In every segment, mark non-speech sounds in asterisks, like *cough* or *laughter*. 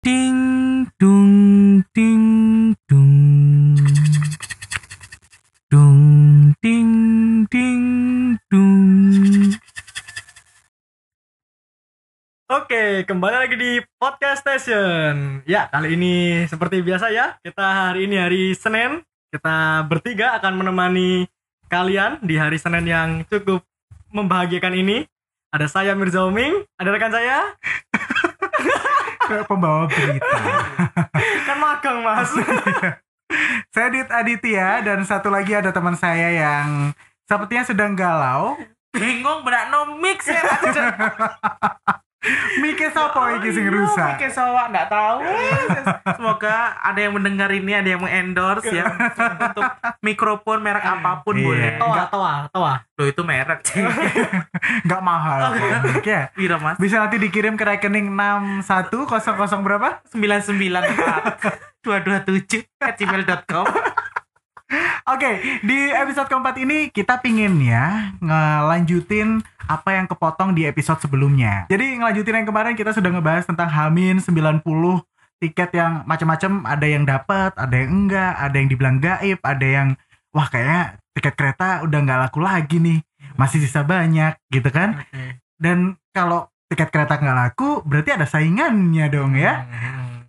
Ding dung ding dung. Dung ding ding dung. Oke, kembali lagi di Podcast Station. Ya, kali ini seperti biasa ya, kita hari ini hari Senin. Kita bertiga akan menemani kalian di hari Senin yang cukup membahagiakan ini. Ada saya Mirza Oming, ada rekan saya, *laughs* pembawa berita. *laughs* kan magang mas. *laughs* saya Dit Aditya dan satu lagi ada teman saya yang sepertinya sedang galau. Bingung berak no mix ya. *laughs* Mikir sopo iki sing rusak. Mikir sawak nggak tahu. Semoga ada yang mendengar ini, ada yang mengendorse ya untuk mikrofon merek apa pun Iya. boleh. Toa, toa, toa. Loh itu merek. *laughs* Nggak mahal kok. Ya. Pira mas? Bisa nanti dikirim ke rekening 6100 berapa? 994 227 at gmail.com Oke, di episode keempat ini kita pingin ya ngelanjutin apa yang kepotong di episode sebelumnya. Jadi ngelanjutin yang kemarin kita sudah ngebahas tentang Hamin 90 tiket yang macam-macam, ada yang dapat, ada yang enggak, ada yang dibilang gaib, ada yang wah kayaknya tiket kereta udah nggak laku lagi nih, masih sisa banyak gitu kan. Dan kalau tiket kereta nggak laku, berarti ada saingannya dong ya.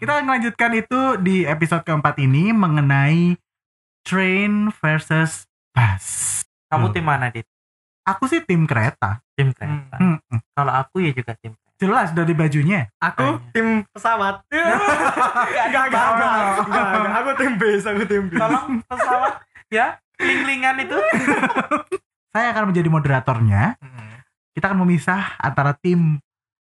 Kita melanjutkan itu di episode keempat ini mengenai train versus bus. Kamu Hmm. tim mana dit? Aku sih tim kereta. Tim kereta Hmm, hmm. Kalau aku ya juga tim kereta Jelas dari bajunya. Aku tim pesawat. *laughs* Enggak, enggak, enggak, enggak, enggak. Aku tim base, aku tim base. Tolong pesawat ya ling-lingan itu *laughs* Saya akan menjadi moderatornya. Kita akan memisah antara tim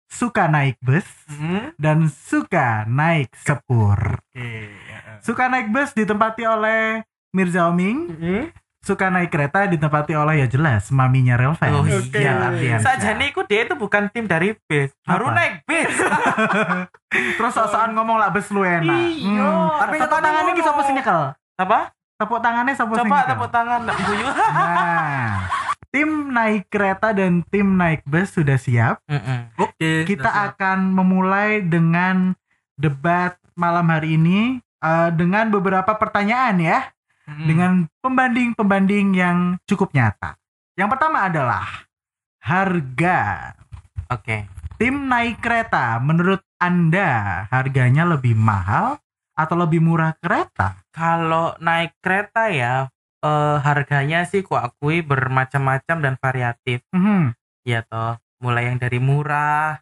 suka naik bus Hmm. dan suka naik sepur. Oke. Suka naik bus ditempati oleh Mirza Oming. Hmm? Suka naik kereta ditempati oleh ya jelas maminya Real Fans. Oh, Oke. Yang Ardiansyah. Saja nih aku dia itu bukan tim dari base, baru Apa? naik base. *laughs* Terus sok-sokan ngomong lah bus lu enak. Iya. Tapi Tepuk tangannya tangan ki sapa sing nyekel? Apa? Tepuk tangannya sapa sing Coba tepuk tangan bunyi. Nah, tim naik kereta dan tim naik bus sudah siap. Oke. Kita akan memulai dengan debat malam hari ini eh, dengan beberapa pertanyaan ya, Hmm. dengan pembanding-pembanding yang cukup nyata. Yang pertama adalah harga. Oke. Tim naik kereta, menurut Anda harganya lebih mahal atau lebih murah kereta? Kalau naik kereta ya eh, harganya sih ku akui bermacam-macam dan variatif. Mhm. Ya toh, mulai yang dari murah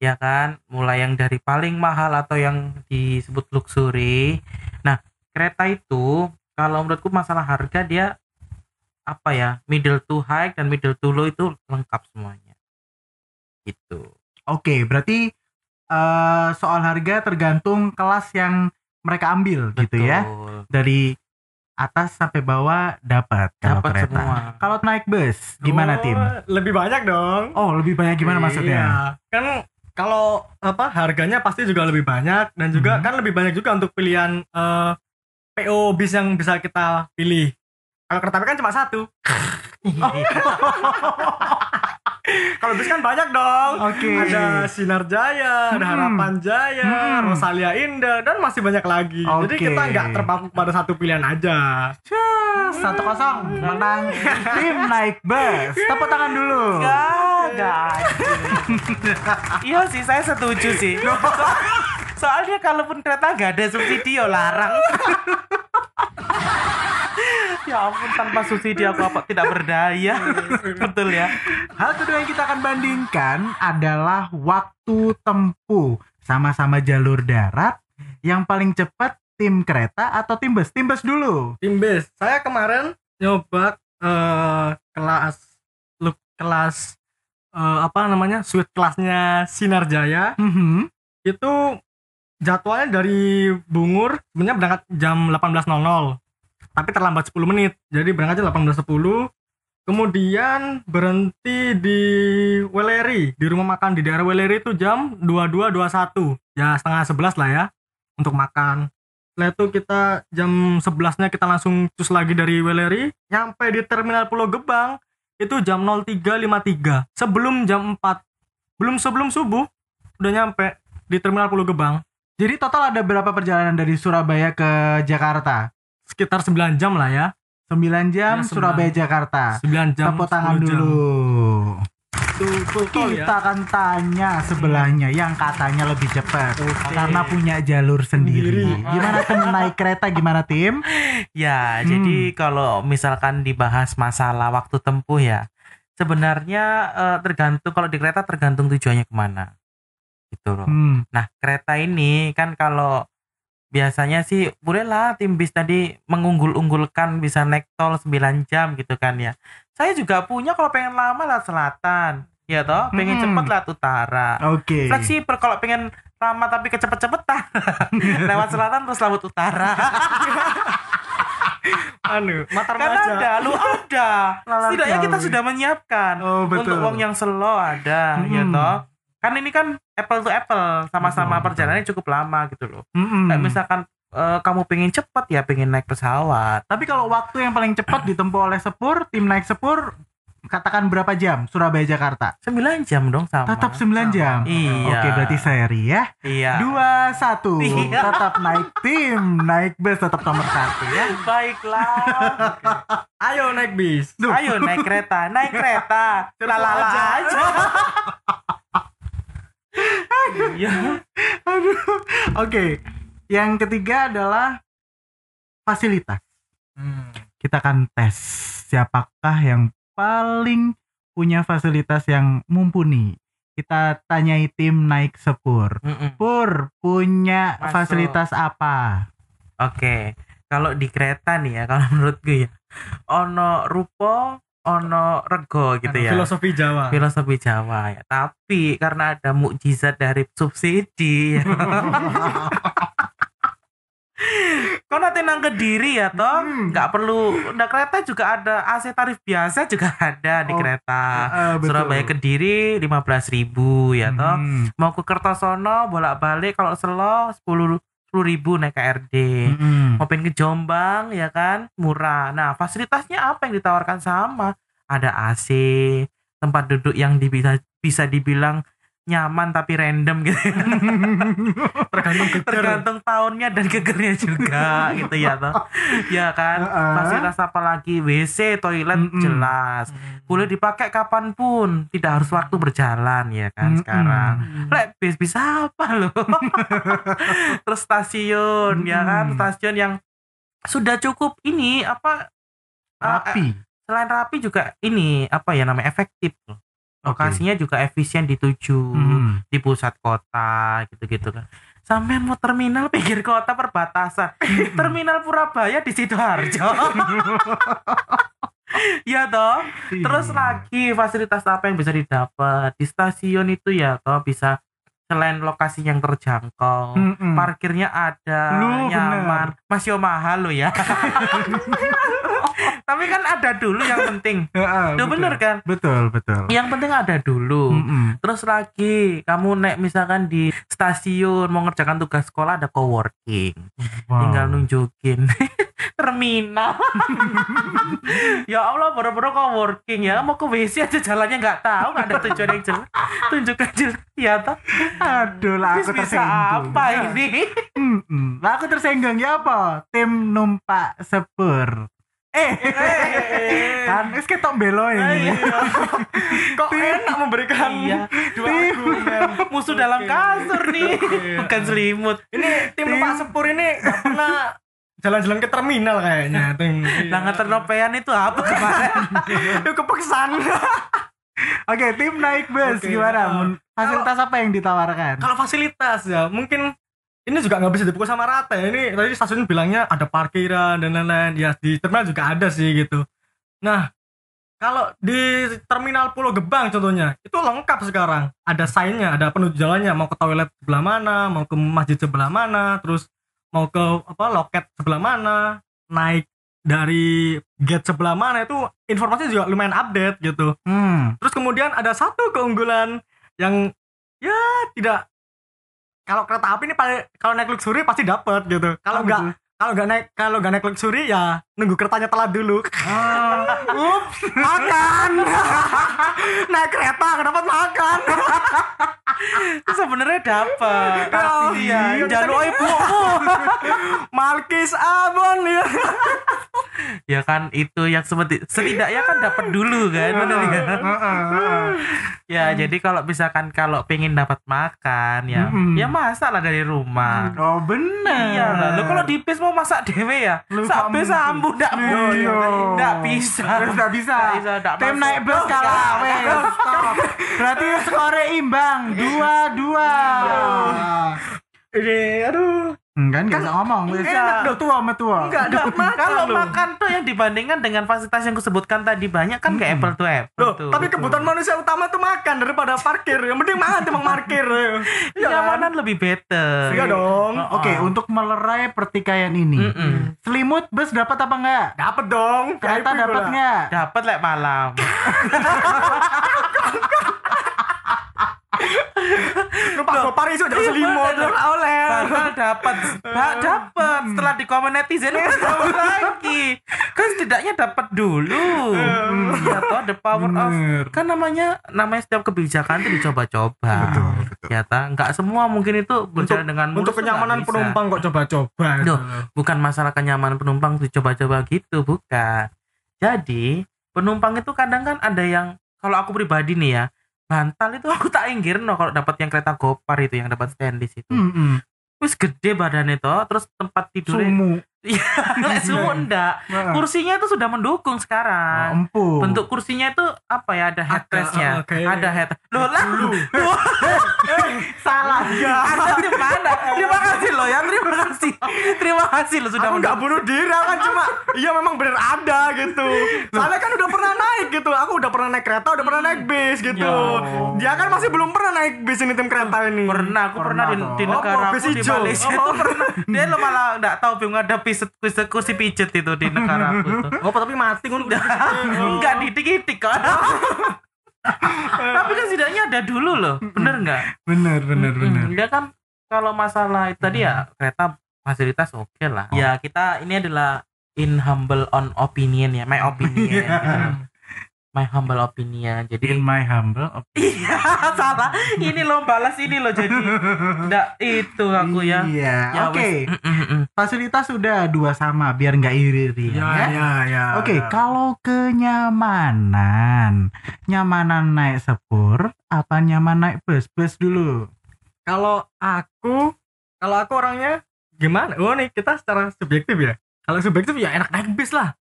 ya kan, mulai yang dari paling mahal atau yang disebut luxury. Nah, kereta itu kalau menurutku masalah harga dia apa ya, middle to high dan middle to low itu lengkap semuanya. Gitu. Oke, berarti eh, soal harga tergantung kelas yang mereka ambil gitu ya. Betul. Dari atas sampai bawah dapat kalau Dapat kereta. semua. Kalau naik bus gimana Oh, tim? Lebih banyak dong. Oh, lebih banyak gimana Iya. maksudnya? Kan kalau apa harganya pasti juga lebih banyak dan juga Mhm. kan lebih banyak juga untuk pilihan eh, PO bis yang bisa kita pilih. Kalau kereta api kan cuma satu. *laughs* Kalau bis kan banyak dong. Oke. Ada Sinar Jaya, ada Hmm. Harapan Jaya, Hmm. Rosalia Indah dan masih banyak lagi. Jadi Oke. kita nggak terpaku pada satu pilihan aja. Satu kosong menang tim naik bus. Tepuk tangan dulu. Enggak, enggak. *laughs* iya sih, saya setuju sih. *laughs* So- soalnya kalaupun kereta nggak ada subsidi ya larang. ya ampun tanpa subsidi aku apa tidak berdaya. Betul ya. Hal kedua yang kita akan bandingkan adalah waktu tempuh. Sama-sama jalur darat. Yang paling cepat tim kereta atau tim bus? Tim bus dulu. Tim bis. Saya kemarin nyoba eh, kelas lu kelas eh, apa namanya? suite kelasnya Sinar Jaya. Mhm. Itu jadwalnya dari Bungur sebenarnya berangkat jam 18.00. Tapi terlambat 10 menit. Jadi berangkatnya 18.10. Kemudian berhenti di Weleri, di rumah makan di daerah Weleri itu jam 22.21. Ya setengah 11 lah ya untuk makan. Setelah itu kita jam 11-nya kita langsung cus lagi dari Weleri, nyampe di Terminal Pulau Gebang itu jam 03.53. Sebelum jam 4. Belum sebelum subuh udah nyampe di Terminal Pulau Gebang. Jadi total ada berapa perjalanan dari Surabaya ke Jakarta? Sekitar 9 jam lah ya. 9 jam Ya, sembilan. Surabaya Jakarta. 9 jam. Tepuk tangan 10 jam. dulu. Full tol ya. Kita akan tanya sebelahnya yang katanya lebih cepat Oke. karena punya jalur sendiri. Sendiri. Gimana *laughs* tim naik kereta gimana tim? Ya, Hmm. jadi kalau misalkan dibahas masalah waktu tempuh ya, sebenarnya eh, tergantung kalau di kereta tergantung tujuannya ke mana, gitu loh. Hmm. Nah, kereta ini kan kalau biasanya sih bolehlah tim bis tadi mengunggul-unggulkan bisa naik tol 9 jam gitu kan ya. Saya juga punya kalau pengen lama lewat selatan, ya toh, pengen Hmm. cepet lewat utara. Oke. Fleksibel kalau pengen lama tapi kecepet-cepetan *laughs* lewat selatan terus lewat utara. *laughs* Anu, Matar kan Maja. ada, lu ada. Setidaknya kita sudah menyiapkan Oh, betul. untuk uang yang slow ada, ya Hmm. toh. Kan ini kan apple to apple, sama-sama Betul, perjalanannya cukup lama gitu loh. Mm-mm. Kayak misalkan eh, kamu pengen cepet ya pengen naik pesawat. Tapi kalau waktu yang paling cepat *clears throat* ditempuh oleh Sepur, tim naik Sepur katakan berapa jam Surabaya Jakarta? 9 jam dong sama. Tetap 9 jam. Iya. Oke, berarti seri ya. Iya. Dua satu. Iya. Tetap naik tim, naik bus tetap nomor satu ya. Baiklah. *laughs* Ayo naik bis. Ayo naik kereta, naik kereta. Aja. aja. *laughs* Iya. Aduh. Oke. Yang ketiga adalah fasilitas. Hmm. Kita akan tes siapakah yang paling punya fasilitas yang mumpuni. Kita tanyai tim naik sepur. Mm-mm. Pur punya Masuk. fasilitas apa? Oke, kalau di kereta nih ya, kalau *laughs* menurut gue ya, ono rupo, ono rego gitu ya. Filosofi Jawa. Filosofi Jawa ya. Tapi karena ada mukjizat dari subsidi ya. *laughs* Kau nanti nang kediri ya toh, Hmm. nggak perlu. Udah kereta juga ada AC tarif biasa juga ada di Oh, kereta. Eh, betul. Surabaya Kediri 15.000 ribu ya toh. Hmm. Mau ke Kertosono bolak-balik kalau selo 10 10 ribu naik KRD. Hmm. Mau pengen ke Jombang ya kan murah. Nah fasilitasnya apa yang ditawarkan sama? Ada AC, tempat duduk yang bisa bisa dibilang nyaman tapi random gitu. *laughs* Tergantung geger. Tergantung tahunnya dan gegernya juga *laughs* gitu ya toh. Ya kan. Heeh. Fasilitas apa lagi? WC, toilet Mm-mm. jelas. Boleh dipakai kapan pun, tidak harus waktu berjalan ya kan Mm-mm. sekarang. Lek bis bisa apa loh? *laughs* Terus stasiun ya kan, stasiun yang sudah cukup ini apa eh, Rapi. selain rapi juga ini apa ya namanya efektif loh. Lokasinya juga efisien dituju Hmm. di pusat kota gitu-gitu kan. Sampai mau terminal pinggir kota perbatasan. terminal Purabaya di Sidoarjo. *laughs* ya toh. Terus Iya. lagi fasilitas apa yang bisa didapat di stasiun itu ya toh bisa selain lokasi yang terjangkau, Mm-mm. parkirnya ada, Lu nyaman, masih mahal lo ya. *laughs* Tapi kan ada dulu yang penting. *laughs* Betul. bener kan? Betul, betul. Yang penting ada dulu. Mm-mm. Terus lagi kamu naik misalkan di stasiun mau ngerjakan tugas sekolah ada coworking, Wow. tinggal nunjukin *laughs* terminal. *laughs* ya Allah, boro-boro coworking ya mau ke WC aja jalannya nggak tahu nggak ada tujuan yang jelas. Tunjukkan jelas ya toh. Aduh lah aku Bis bisa apa ini? Mm-mm. Lah aku tersinggung ya apa? Tim numpak sepur. Eh, kan wis ketok belo ini. *laughs* Kok enak memberikan Iya. dua Tim. argumen. Musuh dalam kasur nih, *laughs* bukan selimut. Ini tim Tim. Pak Sepur ini pernah jalan-jalan ke terminal kayaknya. Tim. Nah, ngeternopean itu apa kemarin? *laughs* Itu kepeksan. Oke, tim naik bus Oke, gimana? Fasilitas apa yang ditawarkan? Kalau fasilitas ya, mungkin ini juga nggak bisa dipukul sama rata ya. Ini tadi stasiun bilangnya ada parkiran dan lain-lain. Ya di terminal juga ada sih gitu. Nah, kalau di terminal Pulau Gebang contohnya, itu lengkap sekarang. Ada sign-nya, ada penuju jalannya, mau ke toilet sebelah mana, mau ke masjid sebelah mana, terus mau ke apa loket sebelah mana, naik dari gate sebelah mana itu informasinya juga lumayan update gitu. Hmm. Terus kemudian ada satu keunggulan yang ya tidak kalau kereta api ini paling kalau naik luxury pasti dapat gitu. Kalau Oh, nggak betul. kalau nggak naik kalau nggak naik luxury ya nunggu keretanya telat dulu. Ah, ups makan. *laughs* Naik kereta dapat makan? Sebenarnya dapat ya iya, jalur tadi- ibumu Malkis Abon ya ya kan itu yang seperti setidaknya kan dapat dulu kan bener ya Heeh, heeh. ya jadi kalau misalkan kalau pengen dapat makan ya Mm-mm. ya masak lah dari rumah. Oh bener. Iya lah, lu kalau di bis mau masak dewe ya, Lu sak kamu- bis ambu ndak bisa. Ndak bisa, Tim naik bus kalah. Wes. Stop. Berarti skore imbang dua dua. ini aduh Enggak, nggak bisa ngomong. Bisa. enak Udah tua sama tua. Enggak, dapat makan Kalau loh. makan tuh yang dibandingkan dengan fasilitas yang kusebutkan tadi banyak kan kayak apple to apple Loh, tuh. tapi kebutuhan manusia utama tuh makan daripada parkir. Yang penting makan timbang parkir. *laughs* Iya kan? Kenyamanan lebih better. Iya dong. Oh, Oke, oh. untuk melerai pertikaian ini, Mm-mm. selimut bus dapat apa enggak? Dapat dong. Kereta dapat gua. nggak? Dapat lek malam. *laughs* *laughs* Numpak gopar isu jangan selimut. oleh. Bakal dapat. Bak dapat. Setelah di komen netizen kan dapat lagi. Kan setidaknya dapat dulu. Ya toh the power of kan namanya namanya setiap kebijakan itu dicoba-coba. Ya ta, nggak semua mungkin itu berjalan dengan mulus Untuk kenyamanan penumpang kok coba-coba. Bukan masalah kenyamanan penumpang dicoba-coba gitu, bukan. Jadi, penumpang itu kadang kan ada yang kalau aku pribadi nih ya, bantal itu aku tak inggir no kalau dapat yang kereta gopar itu yang dapat stainless itu. Mm-mm. Wis gede badannya toh, terus tempat tidurnya Sumu. Nggak semua enggak. Heeh. Kursinya itu sudah mendukung sekarang. Empuk. Bentuk kursinya itu apa ya? Ada headrestnya, Ada, oke. ada head. Loh lah, salah. ada di mana? Terima kasih loh ya, terima kasih, terima kasih loh sudah aku nggak bunuh diri aku kan cuma iya memang bener ada gitu soalnya kan udah pernah naik gitu aku udah pernah naik kereta udah pernah naik bis gitu Ya. dia kan masih belum pernah naik bis ini tim kereta ini pernah aku pernah, Pernah di, di negara Oh, aku bis di hijau. Malaysia Oh. itu *laughs* pernah dia lo malah nggak tahu bingung ada pijet kursi, kursi pijet itu di negara aku tuh *laughs* oh tapi mati kan enggak didik-didik kok *laughs* tapi kan setidaknya ada dulu loh. Bener nggak? Bener, bener, bener. Dia kan kalau masalah itu tadi ya kereta fasilitas oke lah. Ya kita ini adalah in humble on opinion ya my opinion *laughs* my humble opinion jadi In my humble opinion. iya *laughs* salah ini lo balas ini lo jadi enggak itu aku ya Iya. Ya, Oke. wes. Mm, mm, mm. Fasilitas sudah dua sama biar nggak iri-iri ya ya. ya ya Oke, kalau kenyamanan, nyamanan naik sepur, apa nyaman naik bus? Bus dulu. kalau aku kalau aku orangnya gimana oh nih kita secara subjektif ya kalau subjektif ya enak naik bis lah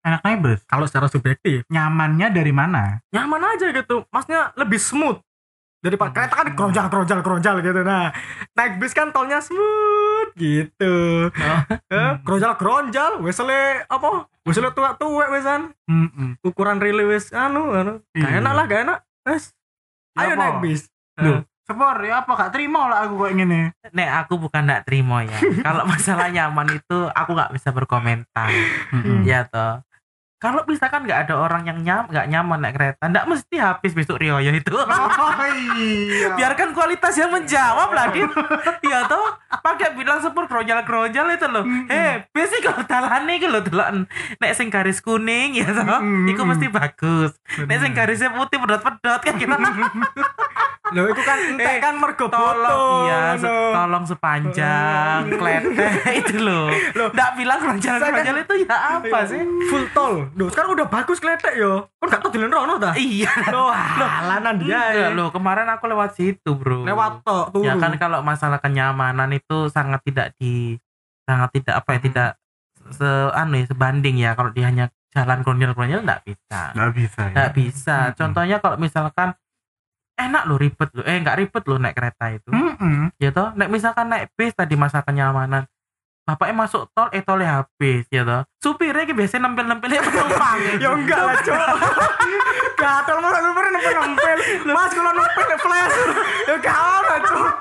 Enak bus. kalau secara subjektif Nyamannya dari mana? nyaman aja gitu. Maksudnya lebih smooth. Daripada kereta kan keronjal keronjal keronjal gitu. Nah naik bis kan tolnya smooth gitu. *laughs* Eh, keronjal keronjal wesele apa? Wesele tua tua wesan ukuran relay wes anu anu. Gak Iya. enak lah gak enak. Wes Ya ayo naik bis. Loh, sepur ya apa? Gak terima lah aku kayak gini. Nek aku bukan nggak terima ya. *laughs* Kalau masalah nyaman itu aku nggak bisa berkomentar. Ya toh. Kalau misalkan nggak ada orang yang nyam nggak nyaman naik kereta, nggak mesti habis besok Rioyo itu. *laughs* Oh iya. Biarkan kualitas yang menjawab lah, Dit. *laughs* Ya toh, pakai bilang sepur keronjal-keronjal itu loh. Eh, besi kalau talane iki lho deloken. Nek sing garis kuning ya toh, Mm-mm. iku mesti bagus. Nek sing garisnya putih pedot-pedot kan kita *laughs* loh itu kan entek Eh, kan mergo tolong iya se- tolong sepanjang kletek itu loh nggak bilang keronjal-keronjal itu ya apa sih full tol Duh, sekarang udah bagus kletek yo. Kan gak tau di rono dah iya. Loh halanan dia Enggak, ya. loh kemarin aku lewat situ bro. Lewat tok tuh ya kan kalau masalah kenyamanan itu sangat tidak di sangat tidak apa ya tidak se anu ya sebanding ya. Kalau dia hanya jalan konyol-konyol nggak bisa. Nggak bisa ya. nggak bisa. Mm-mm. contohnya kalau misalkan enak loh ribet loh. Eh nggak ribet loh naik kereta itu. Mm-mm. ya toh naik misalkan naik bis tadi masa kenyamanan bapaknya masuk tol eh tolnya habis ya toh. Supirnya ki biasanya nempel nempelnya *laughs* penumpang. Ya enggak lah cok *laughs* gatel lu pernah nempel nempel mas kalau nempel flash. Ya gak apa cok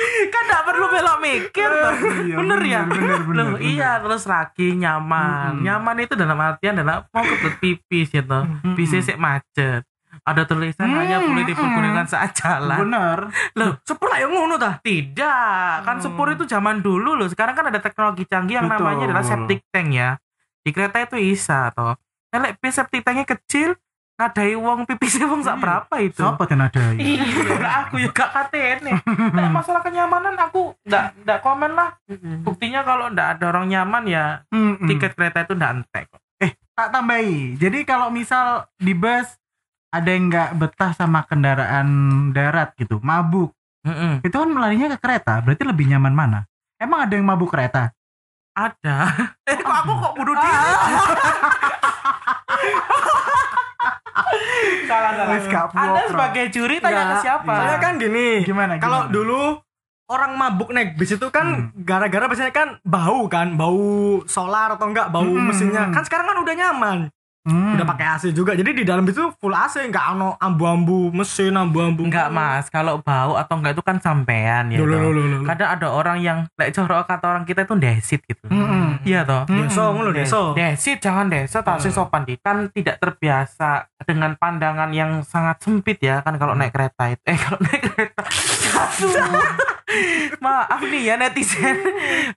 kan nggak perlu belok mikir toh. Iya, bener ya? bener, bener, Loh, bener. iya terus lagi nyaman. Nyaman itu dalam artian adalah mau kebelet pipis ya toh. Bisa sih macet ada tulisan Hmm, hanya boleh hmm. dipergunakan saat jalan Bener. loh Sepur yang ngono ta. tidak kan Hmm. sepur itu zaman dulu loh sekarang kan ada teknologi canggih yang Betul. namanya adalah septic tank ya di kereta itu bisa toh Elek bis septic tanknya kecil ngadai uang pipis wong sak Iya. berapa itu Siapa yang ada? iya aku juga nih Nah, masalah kenyamanan aku nggak nggak komen lah buktinya kalau nggak ada orang nyaman ya Hmm, tiket kereta itu nggak entek kok. tak tambahi. Jadi kalau misal di bus ada yang nggak betah sama kendaraan darat gitu, mabuk, Mm-mm. itu kan larinya ke kereta. Berarti lebih nyaman mana? Emang ada yang mabuk kereta? ada *laughs* eh kok aku kok bunuh diri *laughs* salah salah anda sebagai juri tanya ke siapa Soalnya kan gini. Gimana? Kalau gimana? dulu orang mabuk naik bis itu kan gara-gara biasanya kan bau kan, bau solar atau enggak bau Hmm. mesinnya. Kan sekarang kan udah nyaman. Hmm. Udah pakai AC juga. Jadi di dalam itu full AC, enggak ano ambu-ambu mesin, ambu-ambu. enggak mas. Kalau bau atau enggak itu kan sampean ya Loh, loh, loh, kadang ada orang yang lek corok kata orang kita itu desit gitu. Mm-mm. iya toh. Hmm. Deso ngono deso. Desit jangan desa tak sing sopan di kan tidak terbiasa dengan pandangan yang sangat sempit ya. Kan kalau naik kereta itu eh *laughs* kalau naik kereta. Maaf nih ya netizen.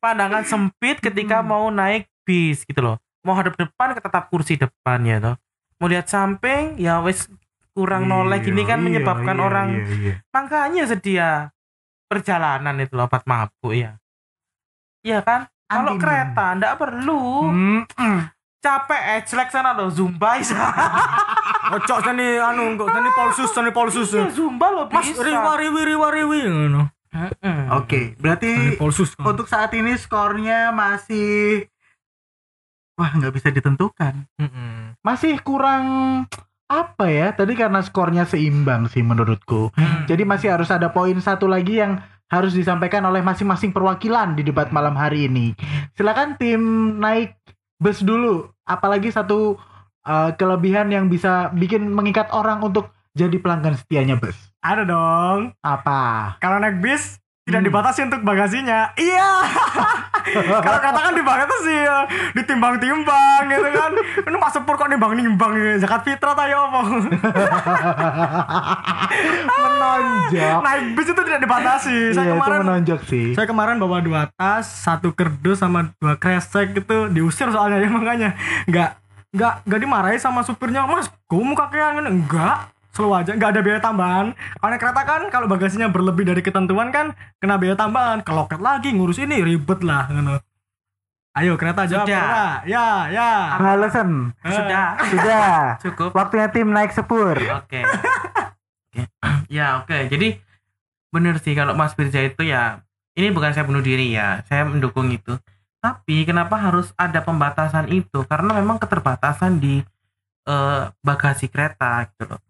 Pandangan sempit ketika mau naik bis gitu loh mau hadap depan tetap kursi depan ya toh mau lihat samping ya wes kurang noleh gini kan Iya, menyebabkan iya, orang iya, iya. makanya sedia perjalanan itu loh obat mabuk ya iya kan kalau kereta ndak perlu Mm-mm. capek eh jelek sana loh zumba bisa *laughs* Ojo sani anu kok sani polsus, sani polsus. iya zumba loh Mas riwa riwi riwa riwi ngono. Oke, Sani berarti polsus. kan. untuk saat ini skornya masih wah nggak bisa ditentukan. Mm-mm. Masih kurang apa ya? Tadi karena skornya seimbang sih menurutku. Hmm. Jadi masih harus ada poin satu lagi yang harus disampaikan oleh masing-masing perwakilan di debat malam hari ini. Silakan tim naik bus dulu. Apalagi satu uh, kelebihan yang bisa bikin mengikat orang untuk jadi pelanggan setianya bus. Ada dong. Apa? Kalau naik bis tidak Hmm. dibatasi untuk bagasinya. Iya. *laughs* Kalau katakan dibatasi ya, ditimbang-timbang gitu kan. Ini Pak Sepur kok nimbang-nimbang ya. Zakat fitrah tayo apa? *laughs* Menonjok. naik bis itu tidak dibatasi. Saya Iya, itu kemarin menonjok sih. saya kemarin bawa dua tas, satu kerdus sama dua kresek gitu diusir soalnya ya makanya nggak nggak nggak dimarahi sama supirnya mas mau kakean enggak selalu aja nggak ada biaya tambahan karena kereta kan kalau bagasinya berlebih dari ketentuan kan kena biaya tambahan keloket lagi ngurus ini ribet lah gitu. ayo kereta jawab Sudah. Kereta. ya ya Alasan. sudah *laughs* Sudah. cukup Waktunya tim naik sepur. oke Oke. *clears throat* ya oke jadi bener sih kalau Mas Firza itu ya ini bukan saya bunuh diri ya saya mendukung itu tapi kenapa harus ada pembatasan itu karena memang keterbatasan di eh, bagasi kereta gitu loh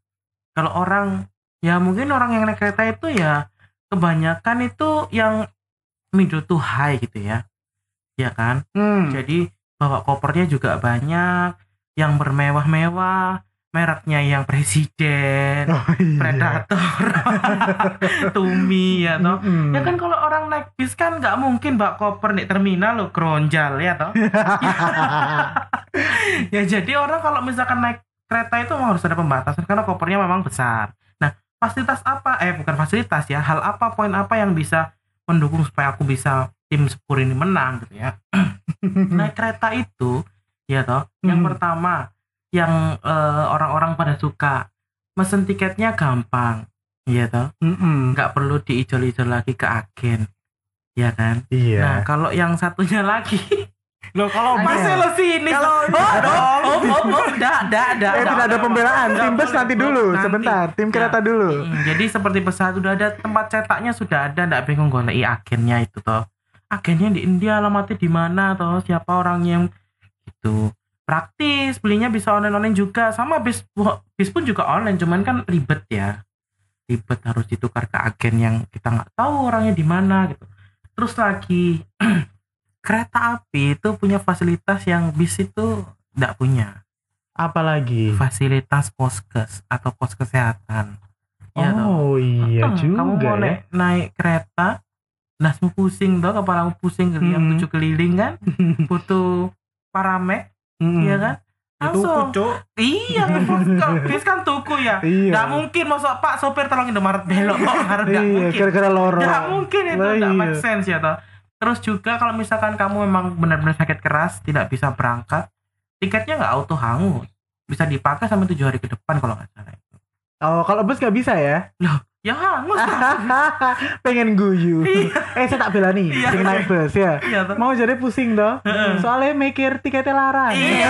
kalau orang ya mungkin orang yang naik kereta itu ya kebanyakan itu yang middle to high gitu ya ya kan Hmm. jadi bawa kopernya juga banyak yang bermewah-mewah mereknya yang presiden Oh, iya. predator *laughs* tumi ya toh Mm-mm. ya kan kalau orang naik bis kan nggak mungkin bawa koper di terminal lo kronjal ya toh *laughs* *laughs* ya jadi orang kalau misalkan naik kereta itu memang harus ada pembatasan karena kopernya memang besar nah fasilitas apa eh bukan fasilitas ya hal apa poin apa yang bisa mendukung supaya aku bisa tim sepur ini menang gitu ya *clears throat* naik kereta itu ya toh yang Hmm. pertama yang eh, orang-orang pada suka mesen tiketnya gampang ya toh Mm-mm. nggak perlu diijol-ijol lagi ke agen ya kan nah Iya. kalau yang satunya lagi *laughs* Loh kalau masih lo sini Kalau- oh, dong. oh oh oh dah dah dah Eh tidak ada pembelaan, tim bus nanti dulu, Nanti. sebentar, tim kereta dulu. Mm, jadi seperti pesawat sudah ada tempat cetaknya sudah ada ndak bingung golek agennya itu toh. Agennya di India alamatnya di mana toh siapa orangnya yang itu praktis belinya bisa online online juga. Sama bis bis pun juga online cuman kan ribet ya. Ribet harus ditukar ke agen yang kita nggak tahu orangnya di mana gitu. Terus lagi *clears throat* kereta api itu punya fasilitas yang bis itu nggak punya Apalagi? fasilitas poskes atau pos kesehatan Ya toh. Oh iya Hmm, juga kamu mau ya. naik, naik kereta nasmu pusing toh kepalamu pusing yang Hmm. tujuh keliling kan *laughs* butuh paramek Mm-mm. Iya kan Itu Langsung. cuk. Iya, *laughs* kalau bis kan tuku ya. Iya. Nggak mungkin masuk Pak sopir tolong Indomaret belok kok harus nggak Iya, mungkin. Nggak mungkin itu nggak iya. make sense ya toh. Terus juga kalau misalkan kamu memang benar-benar sakit keras tidak bisa berangkat, tiketnya nggak auto hangus. Bisa dipakai sampai tujuh hari ke depan kalau nggak salah. Oh, kalau bus nggak bisa ya? Ya hangus. *laughs* Pengen guyu. eh, saya tak bela nih, Iya. sing naik bus ya. Iya. Mau jadi pusing toh. Heeh. Soalnya mikir tiketnya larang. Iya.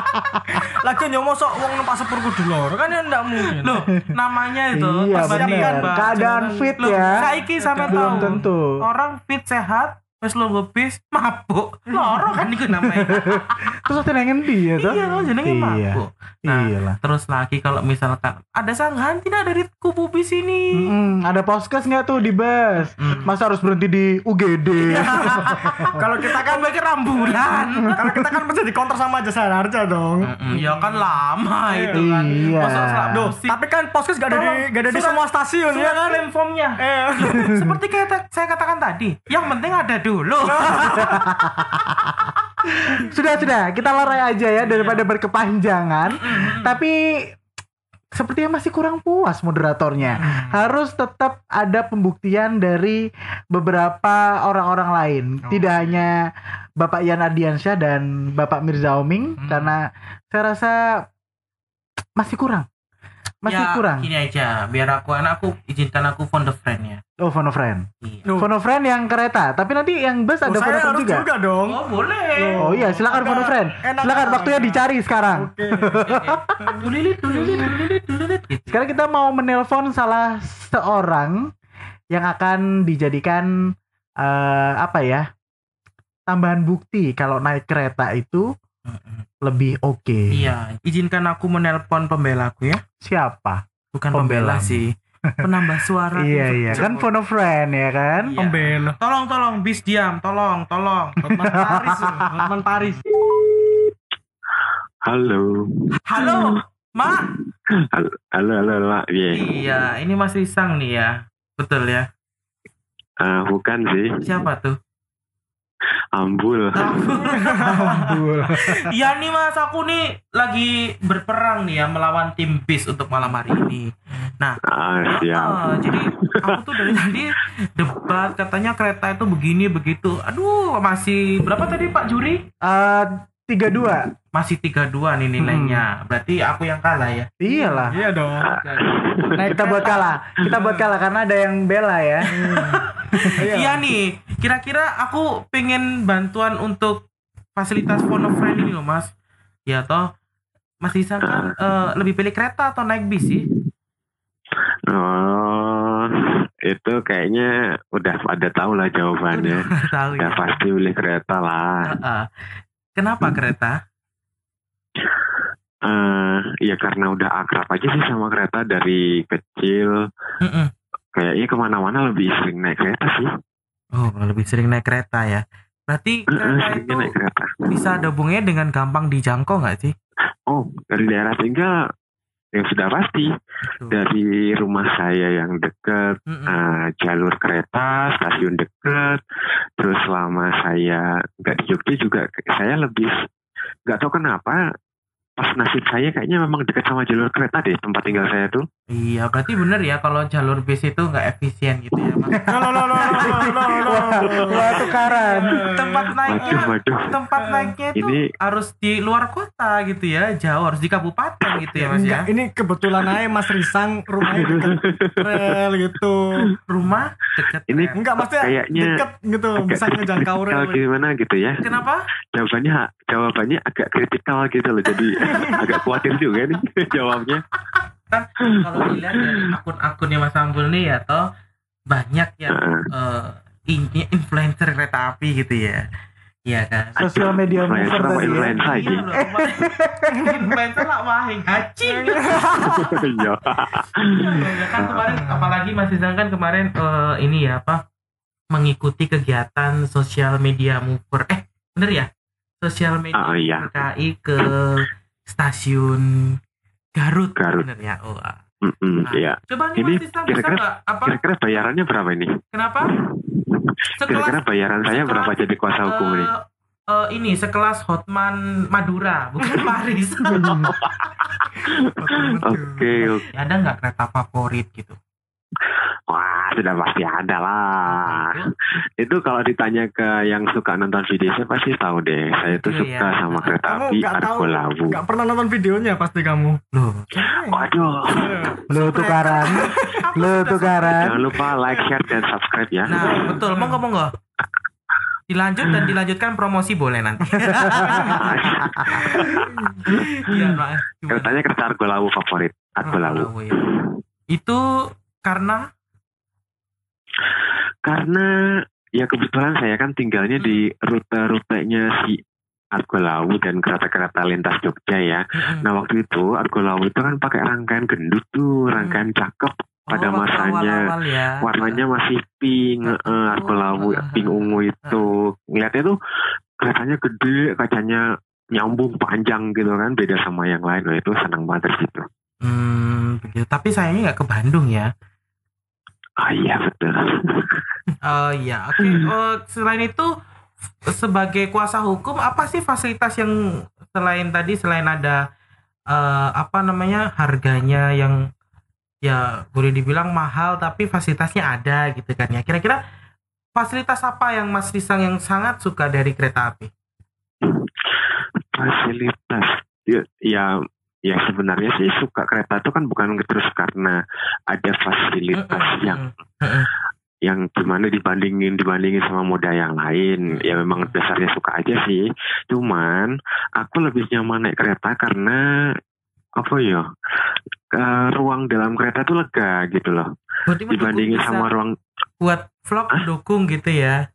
*laughs* Lagi yo mosok wong numpak sepur kudu loro kan ya ndak mungkin. Loh, namanya itu Iya. Bang. Keadaan fit Loh, ya. saiki sampai Belum tahu. tentu. Orang fit sehat, terus lo bis mabuk. Loro kan itu namanya. *laughs* Terus waktu nang ngendi ya toh? iya, lo jenenge Iya. mabuk. Nah, Iyalah. terus lagi kalau misalkan ada sanggahan tidak dari kubu bis ini. Ada poskes nggak tuh di bus? Mm. Masa harus berhenti di UGD? *laughs* Kalau kita kan mikir rambulan. kalau kita kan mesti dikonter sama jasa harja dong. Ya kan lama itu kan. Iya. Masa Duh, tapi kan poskes gak ada di gak ada di semua stasiun ya kan? klaim formnya. Eh, Seperti kayak saya katakan tadi, yang penting ada dulu. *laughs* sudah sudah, kita lerai aja ya daripada Iya. berkepanjangan. Tapi sepertinya masih kurang puas moderatornya. Hmm. Harus tetap ada pembuktian dari beberapa orang-orang lain, Oh. tidak hanya Bapak Yan Ardiansyah dan Bapak Mirza Oming Hmm. karena saya rasa masih kurang. Masih ya, kurang. Gini aja, biar aku anakku izinkan aku phone the friend ya. Oh, Phone a Friend. Iya. Phone a Friend yang kereta, tapi nanti yang bus oh, ada Phone a Friend harus juga. juga, dong. Oh boleh. Oh iya, silakan Phone a Friend. enak Silakan waktunya dicari sekarang. Oke. *laughs* Dulilit, dulilit, dulilit, dulilit. Gitu. Sekarang kita mau menelpon salah seorang yang akan dijadikan eh, apa ya? Tambahan bukti kalau naik kereta itu. Lebih oke. Iya, izinkan aku menelpon pembelaku ya. Siapa? Bukan Pembela. pembela sih. Penambah suara. *laughs* iya iya, kan phone friend ya kan? Iya. Pembela. Tolong, tolong, bis diam, tolong, tolong. Hotman Paris, Hotman Paris. Halo. Halo, Mak. Halo, halo, halo, halo. Iya. Iya, ini Mas Risang nih ya. Betul ya. Eh, bukan sih, Siapa tuh? Ambul. Ambul. Iya *laughs* nih Mas, aku nih lagi berperang nih ya melawan tim bis untuk malam hari ini. Nah, Ah, siap. ah, jadi aku tuh dari tadi debat katanya kereta itu begini begitu. Aduh, masih berapa tadi Pak Juri? Eh, tiga dua. Masih 32 nih nilainya. Berarti aku yang kalah ya. Iyalah. Iya dong. Nah, kita buat kalah. Kita buat kalah karena ada yang bela ya. *laughs* Iya nih, kira-kira aku pengen bantuan untuk fasilitas phone friend ini loh mas. Ya toh, Mas Isan kan eh, lebih pilih kereta atau naik bis sih? Oh, itu kayaknya udah pada tahu lah jawabannya. Udah tahu ya. Udah pasti beli kereta lah. Heeh. Kenapa kereta? Eh, ya karena udah akrab aja sih sama kereta dari kecil. Mm-mm. Kayaknya ke mana-mana lebih sering naik kereta sih. Oh, lebih sering naik kereta ya. Berarti kereta seringnya itu naik kereta. bisa ada hubungannya dengan gampang dijangkau nggak sih? Oh, dari daerah tinggal yang sudah pasti Tuh. dari rumah saya yang deket Mm-mm. eh, jalur kereta stasiun deket terus selama saya nggak di Jogja juga saya lebih nggak tahu kenapa pas nasib saya kayaknya memang dekat sama jalur kereta deh tempat tinggal saya tuh Iya, berarti bener ya kalau jalur bis itu nggak efisien gitu ya mas. Loh, loh, loh, loh, loh, loh, loh. Wah, tukaran. tempat naiknya waduh waduh tempat naiknya itu Ini- harus di luar kota gitu ya jauh harus di kabupaten gitu ya mas Enggak, ya ini kebetulan aja Mas Risang rumahnya deket rel gitu. rumah deket Ini rel. Enggak maksudnya Kayaknya deket gitu, bisa ngejangkau rel. gimana gitu ya kenapa jawabannya jawabannya agak kritikal gitu loh jadi *laughs* agak khawatir juga nih *laughs* jawabnya kalau dilihat dari akun-akunnya mas Ambul nih ya toh banyak yang eh, ini influencer kereta api gitu ya. Iya kan? Sosial media Influencer tadi ya. influencer Iya aja loh, *laughs* influencer lah mahing hacing *laughs* iya. Ya kan kemarin apalagi Mas Izan kan kemarin eh, ini ya apa mengikuti kegiatan sosial media mover. Eh bener ya? Sosial media Ah, iya. KI ke stasiun Garut, Garut. bener ya oh ah. Mm-mm, Nah, iya coba nih Ini kira-kira- kira-kira bayarannya berapa ini kenapa kira-kira bayaran saya sekelas- berapa jadi kuasa hukum eh, ini eh, ini sekelas Hotman Madura, bukan *laughs* Paris. Oke, oke. ada nggak kereta favorit gitu? Wah, sudah pasti ada lah. Itu kalau ditanya ke yang suka nonton video, saya pasti tahu deh. Saya itu Iya, suka iya. sama kereta Kamu api Argolawu. nggak pernah nonton videonya pasti kamu. Loh, Waduh, Lu tukaran. *laughs* Lu tukaran. jangan lupa like, share, dan subscribe ya. Nah, betul. Monggo monggo. Dilanjut dan dilanjutkan promosi boleh nanti. *laughs* Iya, Pak. Keretanya kereta Argolawu favorit. Argolawu. Argolawu, ya. Itu karena Karena ya kebetulan saya kan tinggalnya di rute-rutenya si Argolawu dan kereta-kereta lintas Jogja ya. Nah waktu itu Argolawu itu kan pakai rangkaian gendut tuh, rangkaian cakep pada Oh, masanya. ya. Warnanya masih pink, Oh, eh, Argolawu uh, pink ungu itu. Ngeliatnya tuh keretanya gede, kacanya nyambung panjang gitu kan, beda sama yang lain. Nah itu senang banget di situ. Hmm, begitu. Tapi sayangnya nggak ke Bandung ya. Ah iya betul. Oh iya, oke. Oh, selain itu sebagai kuasa hukum apa sih fasilitas yang selain tadi selain ada eh, apa namanya harganya yang ya boleh dibilang mahal tapi fasilitasnya ada gitu kan ya. Kira-kira fasilitas apa yang Mas Risang yang sangat suka dari kereta api? fasilitas ya, ya ya sebenarnya sih suka kereta itu kan bukan terus karena ada fasilitas yang yang gimana dibandingin dibandingin sama moda yang lain. Ya memang dasarnya suka aja sih. Cuman aku lebih nyaman naik kereta karena apa ya ke ruang dalam kereta tuh lega gitu loh. Berarti dibandingin sama ruang buat vlog mendukung gitu ya.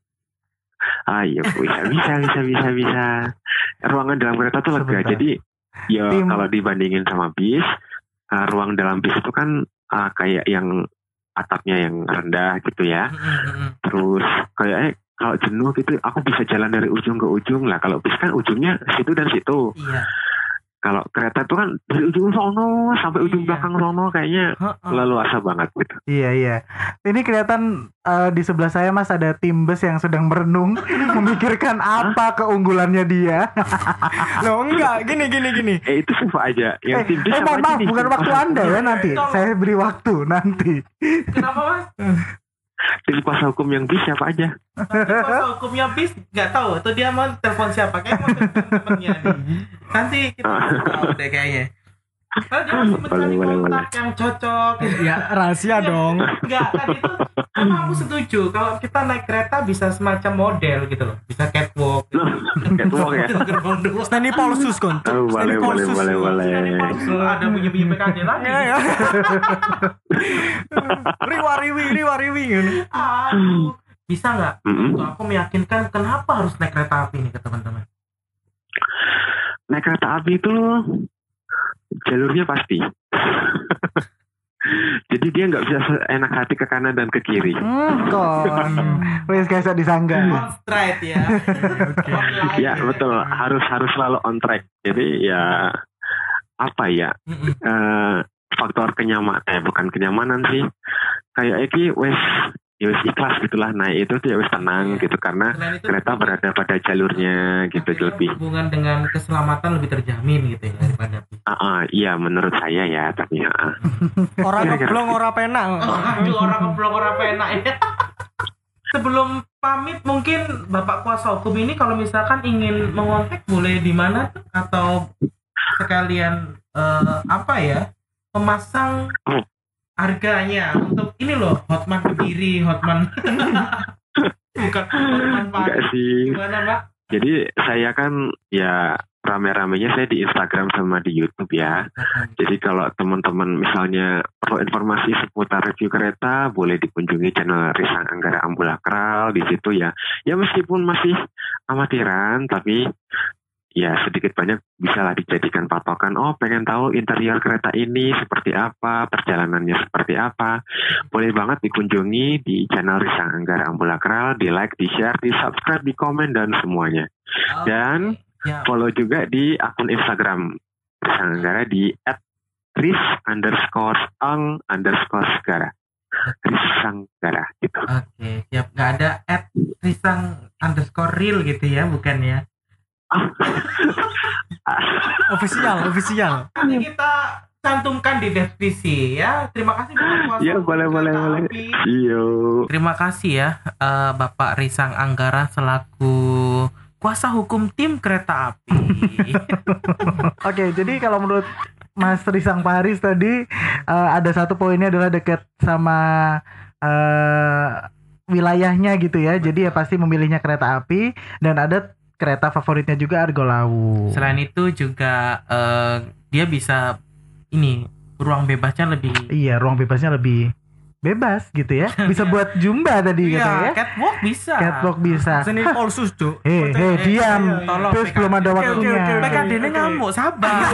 ah iya bisa bisa bisa bisa bisa. Ruangan dalam kereta tuh lega. Sebentar. jadi ya Tim- kalau dibandingin sama bis uh, ruang dalam bis itu kan uh, kayak yang atapnya yang rendah gitu ya Mm-mm-mm. terus kayaknya kalau jenuh gitu aku bisa jalan dari ujung ke ujung lah kalau bis kan ujungnya situ dan situ Iya. Kalau kereta itu kan dari ujung sono sampai ujung Iya. belakang sono kayaknya Heeh. leluasa banget gitu Iya iya. Ini kelihatan eh, di sebelah saya Mas ada tim bus yang sedang merenung *laughs* memikirkan apa keunggulannya dia. *laughs* Loh enggak, gini gini gini. eh itu siapa aja yang eh, tim bis eh, maaf, nih. bukan waktu *laughs* Anda ya nanti. Saya beri waktu nanti. Kenapa Mas? Tim kuasa hukum yang bis siapa aja? Tapi kuasa hukumnya bis nggak tahu. Tuh dia mau telepon siapa? Kayak mau telepon temennya nih. Nanti kita *laughs* tahu deh kayaknya Karena dia masih mencari kontak yang cocok gitu. Ya rahasia dong. Enggak, kan itu emang aku setuju kalau kita naik kereta bisa semacam model gitu loh bisa catwalk gitu. Catwalk ya *laughs* Stanley Paulsus kon. Oh, boleh, boleh, boleh, boleh. Ada bunyi bunyi PKD lagi *laughs* Ya, ya. riwa riwi riwa riwi gitu. aduh bisa nggak aku meyakinkan kenapa harus naik kereta api nih ke teman-teman naik kereta api itu jalurnya pasti. *laughs* Jadi dia nggak bisa enak hati ke kanan dan ke kiri. Hmm, kon. *laughs* Wes guys disangga. on straight ya *laughs* Ya betul, harus harus selalu on track. Jadi ya apa ya eh, faktor kenyamanan, eh bukan kenyamanan sih. Kayak iki wes ya wes ikhlas gitulah naik itu ya wes tenang Iya. gitu karena Selain itu kereta berada pada jalurnya gitu lebih. hubungan dengan keselamatan lebih terjamin gitu ya daripada. Ah, ah, iya menurut saya ya tapi ah, ah. *laughs* Orang Kira-kira. keblong ora penak. *laughs* Orang goblok orang penak ya. *laughs* Sebelum pamit mungkin Bapak kuasa hukum ini kalau misalkan ingin mengontak boleh di mana tuh? atau sekalian eh, apa ya memasang Oh. Harganya untuk ini loh Hotman Kediri, Hotman *laughs* bukan Hotman Pak. enggak sih. Gimana Pak? Jadi saya kan ya rame-ramenya saya di Instagram sama di YouTube ya. Jadi kalau teman-teman misalnya perlu informasi seputar review kereta, boleh dikunjungi channel Risang Anggara Ambulakral di situ ya. Ya meskipun masih amatiran, tapi ya sedikit banyak bisalah dijadikan patokan. Oh pengen tahu interior kereta ini seperti apa, perjalanannya seperti apa. Boleh banget dikunjungi di channel Risang Anggara Ambulakral, di like, di share, di subscribe, di komen dan semuanya. Dan Ya. follow juga di akun Instagram Risang Anggara di @ris underscore ang underscore segara Risanggara gitu. Oke, siap. Nggak ada at risang underscore real gitu ya, bukan ya? *laughs* official official Nanti kita cantumkan di deskripsi ya. Terima kasih Bapak Kuasa Ya, Hukum boleh, boleh, Kereta boleh. Api. Iyo. Terima kasih ya eh, Bapak Risang Anggara selaku kuasa hukum tim kereta api. *laughs* Oke, jadi kalau menurut Mas Risang Paris tadi eh, ada satu poinnya adalah dekat sama eh, wilayahnya gitu ya. Jadi ya pasti memilihnya kereta api dan ada kereta favoritnya juga Argo Lawu. Selain itu juga eh, dia bisa ini ruang bebasnya lebih Iya, ruang bebasnya lebih bebas gitu ya. Bisa buat jumba tadi gitu Iya, ya. catwalk bisa. Catwalk bisa. seni polsus cuk Hei, hei, diam. tolong, Terus PKD. belum ada waktunya. oke, oke. PKD ini ngamuk, sabar. *laughs*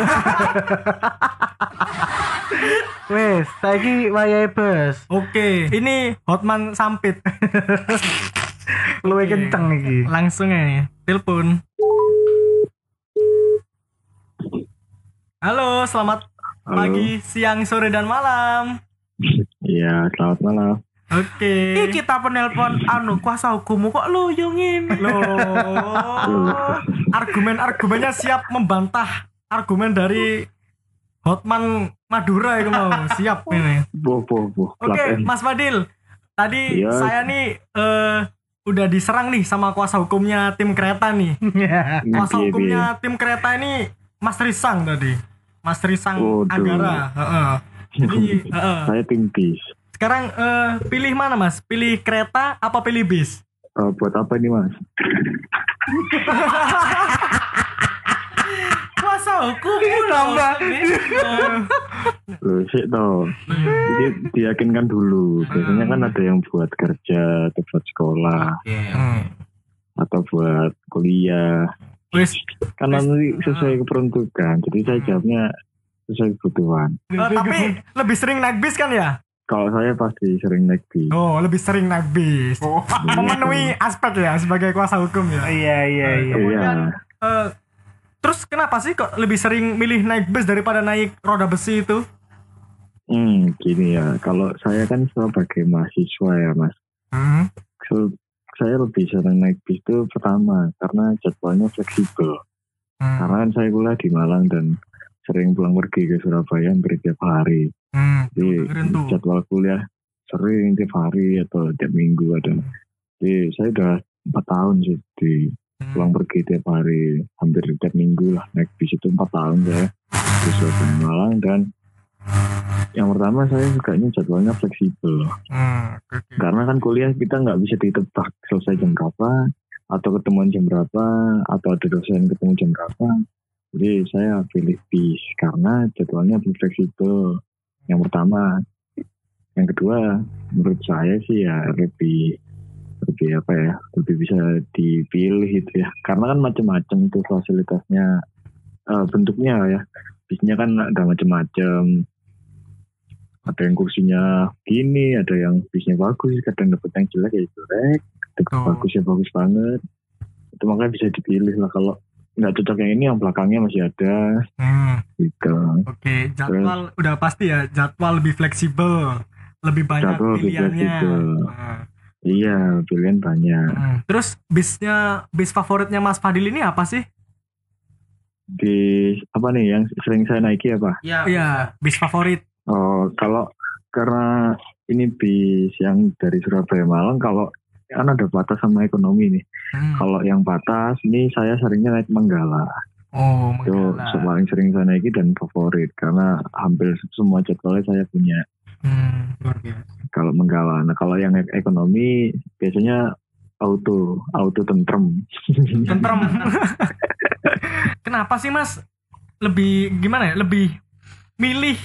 Wes, saiki wayahe bus. oke ini Hotman Sampit Luwe Oke. kenceng iki. langsung ya telepon halo selamat Halo. pagi siang sore dan malam Iya, selamat malam. oke Ini kita penelpon anu kuasa hukummu kok lu yungin. Loh, argumen-argumennya siap membantah argumen dari Hotman Madura itu mau siap ini. Boh, boh, boh. Oke, M. Mas Fadil. Tadi Iya. saya nih eh, udah diserang nih sama kuasa hukumnya tim kereta nih. *laughs* Kuasa Piye, piye? hukumnya tim kereta ini Mas Risang tadi. Mas Risang Waduh. Anggara. Heeh. Jadi heeh. Saya tim bis. sekarang eh, pilih mana Mas? Pilih kereta apa pilih bis? Eh, buat apa ini mas? Kuasa hukummu nambah. Loh, sih toh. Jadi diyakinkan dulu. Biasanya kan ada yang buat kerja atau buat sekolah atau buat kuliah. Wis, Kan nanti sesuai keperuntukan. Jadi saya jawabnya sesuai kebutuhan. eh, tapi lebih sering naik bis kan ya? Kalau saya pasti sering naik bis. Oh, lebih sering naik bis. Memenuhi aspek ya sebagai kuasa hukum ya. Iya, iya, iya. Kemudian Iya. eh, terus kenapa sih kok lebih sering milih naik bus daripada naik roda besi itu? Hmm, gini ya. Kalau saya kan sebagai mahasiswa ya mas. Hmm. So, saya lebih sering naik bis itu pertama karena jadwalnya fleksibel. Hmm. Karena kan saya kuliah di Malang dan sering pulang pergi ke Surabaya hampir tiap hari. Hmm. Jadi jadwal kuliah sering tiap hari atau tiap minggu ada. Jadi saya udah empat tahun sih di Hmm. pulang pergi tiap hari hampir tiap minggu lah naik bis itu empat tahun saya di Surabaya Malang dan yang pertama saya sukanya jadwalnya fleksibel Hmm. oke. karena kan kuliah kita nggak bisa ditebak selesai jam berapa atau ketemuan jam berapa atau ada dosen ketemu jam berapa jadi saya pilih bis karena jadwalnya lebih fleksibel. Yang pertama. Yang kedua menurut saya sih ya lebih lebih apa ya lebih bisa dipilih gitu ya. Karena kan macam-macam itu fasilitasnya eh, bentuknya ya. Bisnya kan ada macam-macam. Ada yang kursinya gini ada yang bisnya bagus kadang dapet yang jelek ya jelek. Dapet Oh. bagus ya bagus banget. Itu makanya bisa dipilih lah kalau nggak cocok yang ini yang belakangnya masih ada Hmm. gitu Oke, jadwal udah pasti ya, jadwal lebih fleksibel, lebih banyak Jadwal lebih pilihannya. fleksibel. Hmm. iya pilihan banyak Hmm. Terus bisnya bis favoritnya Mas Fadil ini apa sih? di apa nih yang sering saya naiki apa Ya, Iya, bis favorit. oh kalau karena ini bis yang dari Surabaya Malang kalau kan ada batas sama ekonomi nih Hmm. kalau yang batas ini saya seringnya naik Menggala Oh, itu Manggala. paling sering saya naiki dan favorit karena hampir semua jadwalnya saya punya Hmm, luar biasa. kalau Menggala. Nah kalau yang ek- ekonomi biasanya auto auto tentrem. Tentrem. *laughs* Kenapa sih Mas lebih gimana ya? Lebih milih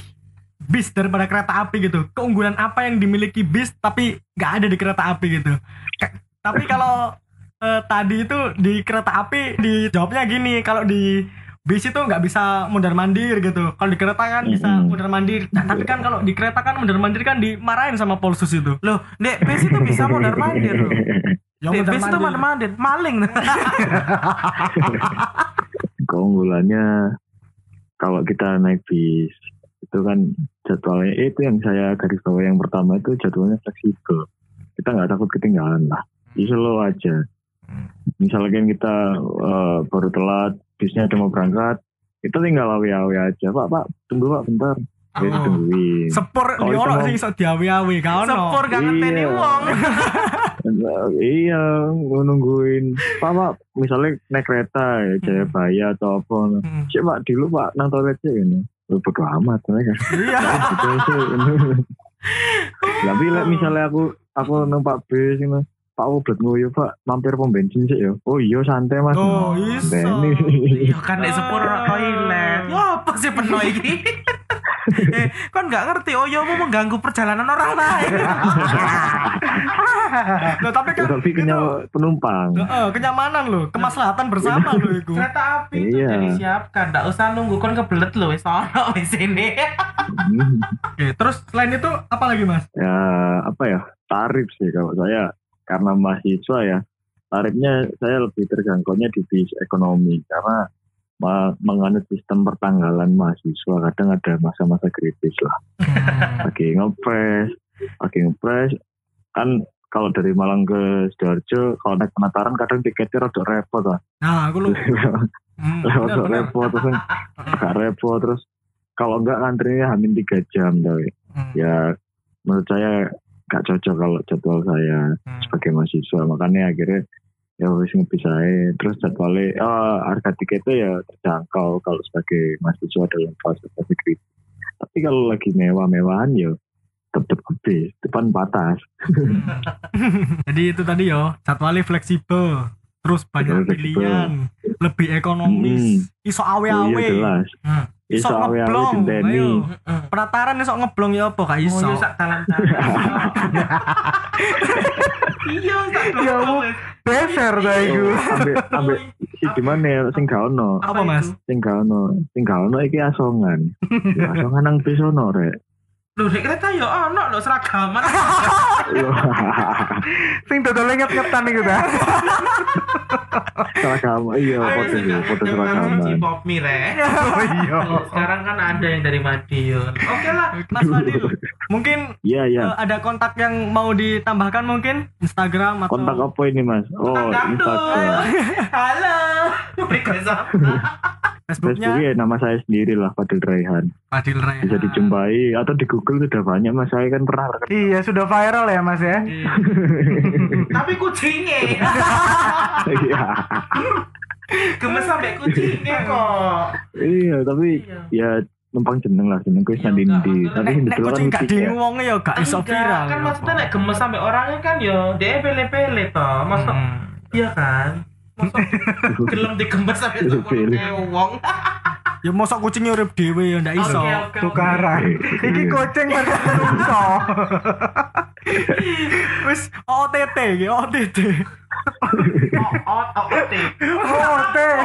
bis daripada kereta api gitu. Keunggulan apa yang dimiliki bis tapi nggak ada di kereta api gitu. Ka- tapi kalau eh, tadi itu di kereta api dijawabnya gini, kalau di bis itu nggak bisa mundar mandir gitu. Kalau di kereta kan bisa mundar mandir. Nah, tapi kan kalau di kereta kan mundar mandir kan dimarahin sama polsus itu. Loh, Dek, bis itu bisa mondar mandir loh. Ya Dek, bis itu mondar mandir, maling. *laughs* Keunggulannya kalau kita naik bis itu kan jadwalnya eh, itu yang saya garis bawah yang pertama itu jadwalnya fleksibel. Kita nggak takut ketinggalan lah. Di slow aja. misalkan kita eh, baru telat bisnya mau berangkat kita tinggal awi-awi aja pak pak tunggu pak bentar Oh. tungguin Sepur di mau- sing iso diawi-awi gak ono. Sepur gak ngeteni Iya. wong. *laughs* iya nungguin pak pak misalnya naik kereta ya Jayabaya atau apa Hmm. cek pak dulu pak nang toilet sih ini Lu bodo amat *laughs* Iya. Gitu *laughs* tapi lek misalnya aku aku numpak bis ini Pak Oblet nguyu Pak mampir pom bensin sih ya. Oh iya santai Mas. Oh. Beni. Iya kan nek sepur toilet. Ya apa sih penuh iki? *laughs* *laughs* eh, kan nggak ngerti oh ya mau mengganggu perjalanan orang lain. *laughs* Loh, tapi kan Tapi itu, kenyal penumpang. Heeh, kenyamanan loh, kemaslahatan bersama loh *laughs* itu. Kereta api itu Iya. jadi siapkan, nggak usah nunggu kon kebelet loh wis ono wis ini. Hmm. Oke, terus selain itu apa lagi mas? ya apa ya tarif sih kalau saya karena mahasiswa ya tarifnya saya lebih terjangkaunya di bis ekonomi karena menganut sistem pertanggalan mahasiswa kadang ada masa-masa kritis lah lagi ngepres lagi ngepres kan kalau dari Malang ke Sidoarjo kalau naik penataran kadang tiketnya rada repot lah Nah, aku lu. *laughs* Hmm, repot terus kan *laughs* agak repot terus kalau enggak ngantrinya hamin tiga jam tapi Hmm. ya menurut saya nggak cocok kalau jadwal saya Hmm. sebagai mahasiswa makanya akhirnya ya wis ngepisahin terus jadwalnya oh, harga tiketnya ya terjangkau kalau sebagai mahasiswa dalam fase fase kritis tapi kalau lagi mewah-mewahan ya tetap habis depan batas. *laughs* Jadi itu tadi yo, jadwalnya fleksibel, terus banyak fleksibel. pilihan, lebih ekonomis, iso oh awe-awe, iya jelas. Hmm. Iso ngeblong, ayo. *laughs* Penataran iso ngeblong ya apa gak Oh, iso. iya sak dalan-dalan. *laughs* Iya, sak Ya dalan. Beser dah iku. Oh, ambek ambek si di mana ya sing gak ono Apa, Mas? sing gak ono sing gak ono iki asongan Ya, *laughs* asongan nang bis ono rek Loh, nek kereta ya ono lho seragaman. *laughs* Sing dodol nget-ngetan iku dah. seragam iya foto sih foto seragaman Pop Mire. Oh *laughs* iya. Sekarang kan ada yang dari Madiun. Oke lah. Mas Fadil, mungkin iya iya eh, ada kontak yang mau ditambahkan mungkin Instagram atau kontak apa ini mas oh Kontak Instagram *laughs* Halo. Microsoft. Facebooknya Facebook ya nama saya sendiri lah Fadil Raihan Fadil Raya. bisa dijumpai atau di Google sudah banyak mas saya kan pernah Iya sudah viral ya Mas ya. *laughs* Tapi kucingnya. iya Gemes sampai kucingnya kok. iya tapi Iya. ya numpang jeneng lah jeneng gue Iya, Sandindi enggak, tapi Nek, dulu kan kucing gak ya diwong ya gak iso viral. kan ya maksudnya nek gemes sampai orangnya kan ya dia pele-pele toh. Hmm. iya kan? *laughs* Gelem sampai sepuluh wong. Ya mosok kucingnya urip dhewe ya ndak iso. Tukaran. Iki kucing versi menungso. *laughs* Wis OTT iki OTT. Oh, oh, oh. Oh, teh.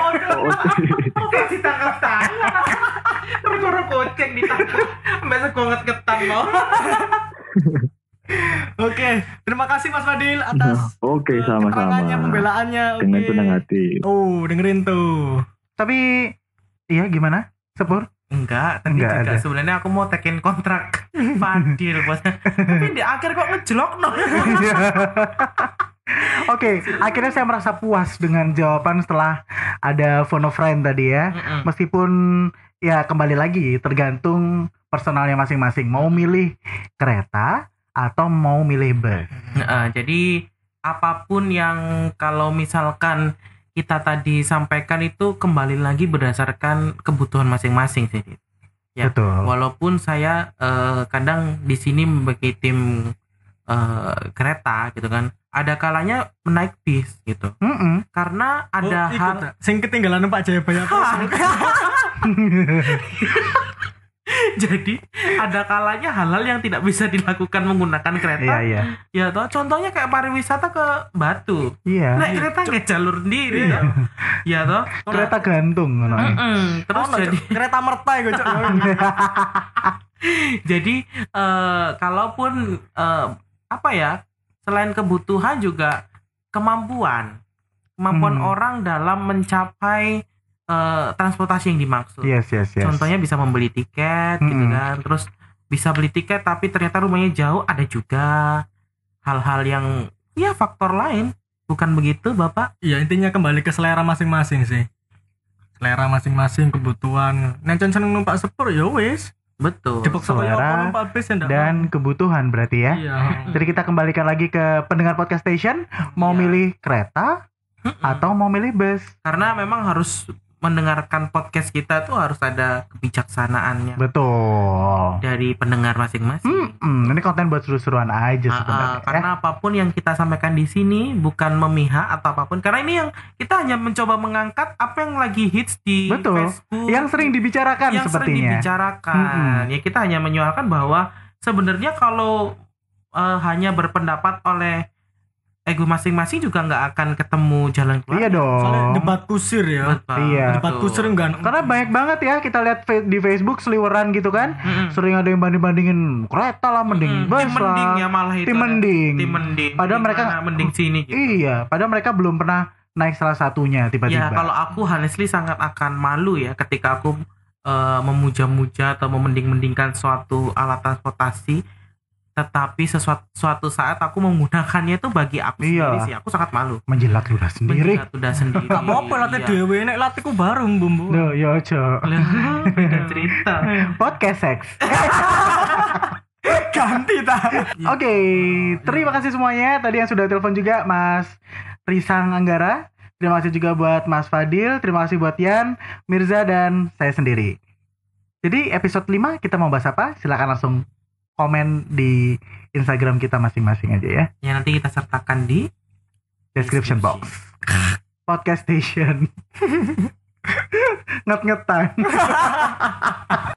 Oh, ditangkap tangan. Perkara kucing ditangkap. Mbak segonget ketan mau. *laughs* Oke, terima kasih Mas Fadil atas *laughs* oke eh, sama-sama pembelaannya. dengan Oke. senang hati Oh, dengerin tuh. Tapi iya gimana? Sepur? Enggak, tadi Enggak juga ada. sebenarnya aku mau tekin kontrak *laughs* Fadil bos. Tapi di akhir kok ngejelok no. *laughs* Oke, akhirnya saya merasa puas dengan jawaban setelah ada phone friend tadi ya. Mm-mm. Meskipun ya kembali lagi tergantung personalnya masing-masing. Mau milih kereta atau mau milih bus. Nah, jadi apa pun yang kalau misalkan kita tadi sampaikan itu kembali lagi berdasarkan kebutuhan masing-masing sih. Ya, Betul. Walaupun saya eh, kadang di sini membagi tim eh, kereta gitu kan, ada kalanya menaik bis gitu. Mm-mm. Karena ada oh, hal sing ketinggalan Pak Jayabaya Poso. *laughs* *laughs* *laughs* jadi ada kalanya hal-hal yang tidak bisa dilakukan menggunakan kereta. Iya iya. Ya toh contohnya kayak pariwisata ke Batu. Iya. Naik kereta nggak jalur sendiri ya. *laughs* Ya toh. *laughs* Kereta gantung ngono. Mm-mm. Terus Ono, jadi kereta merta iku, Cuk. jadi eh, kalaupun eh, apa ya selain kebutuhan juga kemampuan kemampuan Hmm. orang dalam mencapai eh, transportasi yang dimaksud. Yes yes yes. Contohnya bisa membeli tiket gitu Mm-mm. kan. Terus bisa beli tiket tapi ternyata rumahnya jauh ada juga hal-hal yang ya faktor lain Bukan begitu, Bapak? Iya intinya kembali ke selera masing-masing sih. Selera masing-masing kebutuhan. Nek seneng numpak sepur ya wis. Betul. Jebok selera selera numpak bis ya Dan kebutuhan berarti ya. Iya. Jadi kita kembalikan lagi ke pendengar podcast station mau Iya. milih kereta atau mau milih bus. karena memang harus mendengarkan podcast kita tuh harus ada kebijaksanaannya Betul. dari pendengar masing-masing. Hmm, ini konten buat seru-seruan aja Ah, ah, sebenarnya. ya. karena apa pun yang kita sampaikan di sini bukan memihak atau apa pun karena ini yang kita hanya mencoba mengangkat apa yang lagi hits di Betul. Facebook Yang sering dibicarakan yang sering sepertinya. dibicarakan ya kita hanya menyuarakan bahwa sebenarnya kalau eh, hanya berpendapat oleh ego masing-masing juga nggak akan ketemu jalan keluar Iya Soalnya dong. debat kusir ya. Betul. Iya. Debat kusir enggak. Karena banyak banget ya kita lihat di Facebook seliweran gitu kan. Mm-mm. Sering ada yang banding-bandingin kereta lah mending Mm-mm. bus tim mending lah. ya malah itu Tim ada. mending. tim mending Padahal Mending mereka- mending sini gitu Iya, padahal mereka belum pernah naik salah satunya Ya tiba-tiba. kalau aku honestly sangat akan malu ya ketika aku eh, memuja-muja atau memending-mendingkan suatu alat transportasi tetapi sesuatu suatu saat aku menggunakannya itu bagi aku Iya. sendiri sih aku sangat malu Menjilat ludah sendiri. Menjilat udah sendiri *laughs* Gak apa-apa latih Iya. dewe nek latihku bareng bumbu. Duh, ya. Lah, *laughs* beda cerita Podcast seks. *laughs* Ganti ta. Oke, terima kasih semuanya. Tadi yang sudah telepon juga Mas Risang Anggara. Terima kasih juga buat Mas Fadil. Terima kasih buat Yan, Mirza, dan saya sendiri. Jadi episode 5 kita mau bahas apa? Silahkan langsung komen di Instagram kita masing-masing aja ya. ya nanti kita sertakan di Description box. Podcast Station. *laughs* Nget-ngetan. *laughs*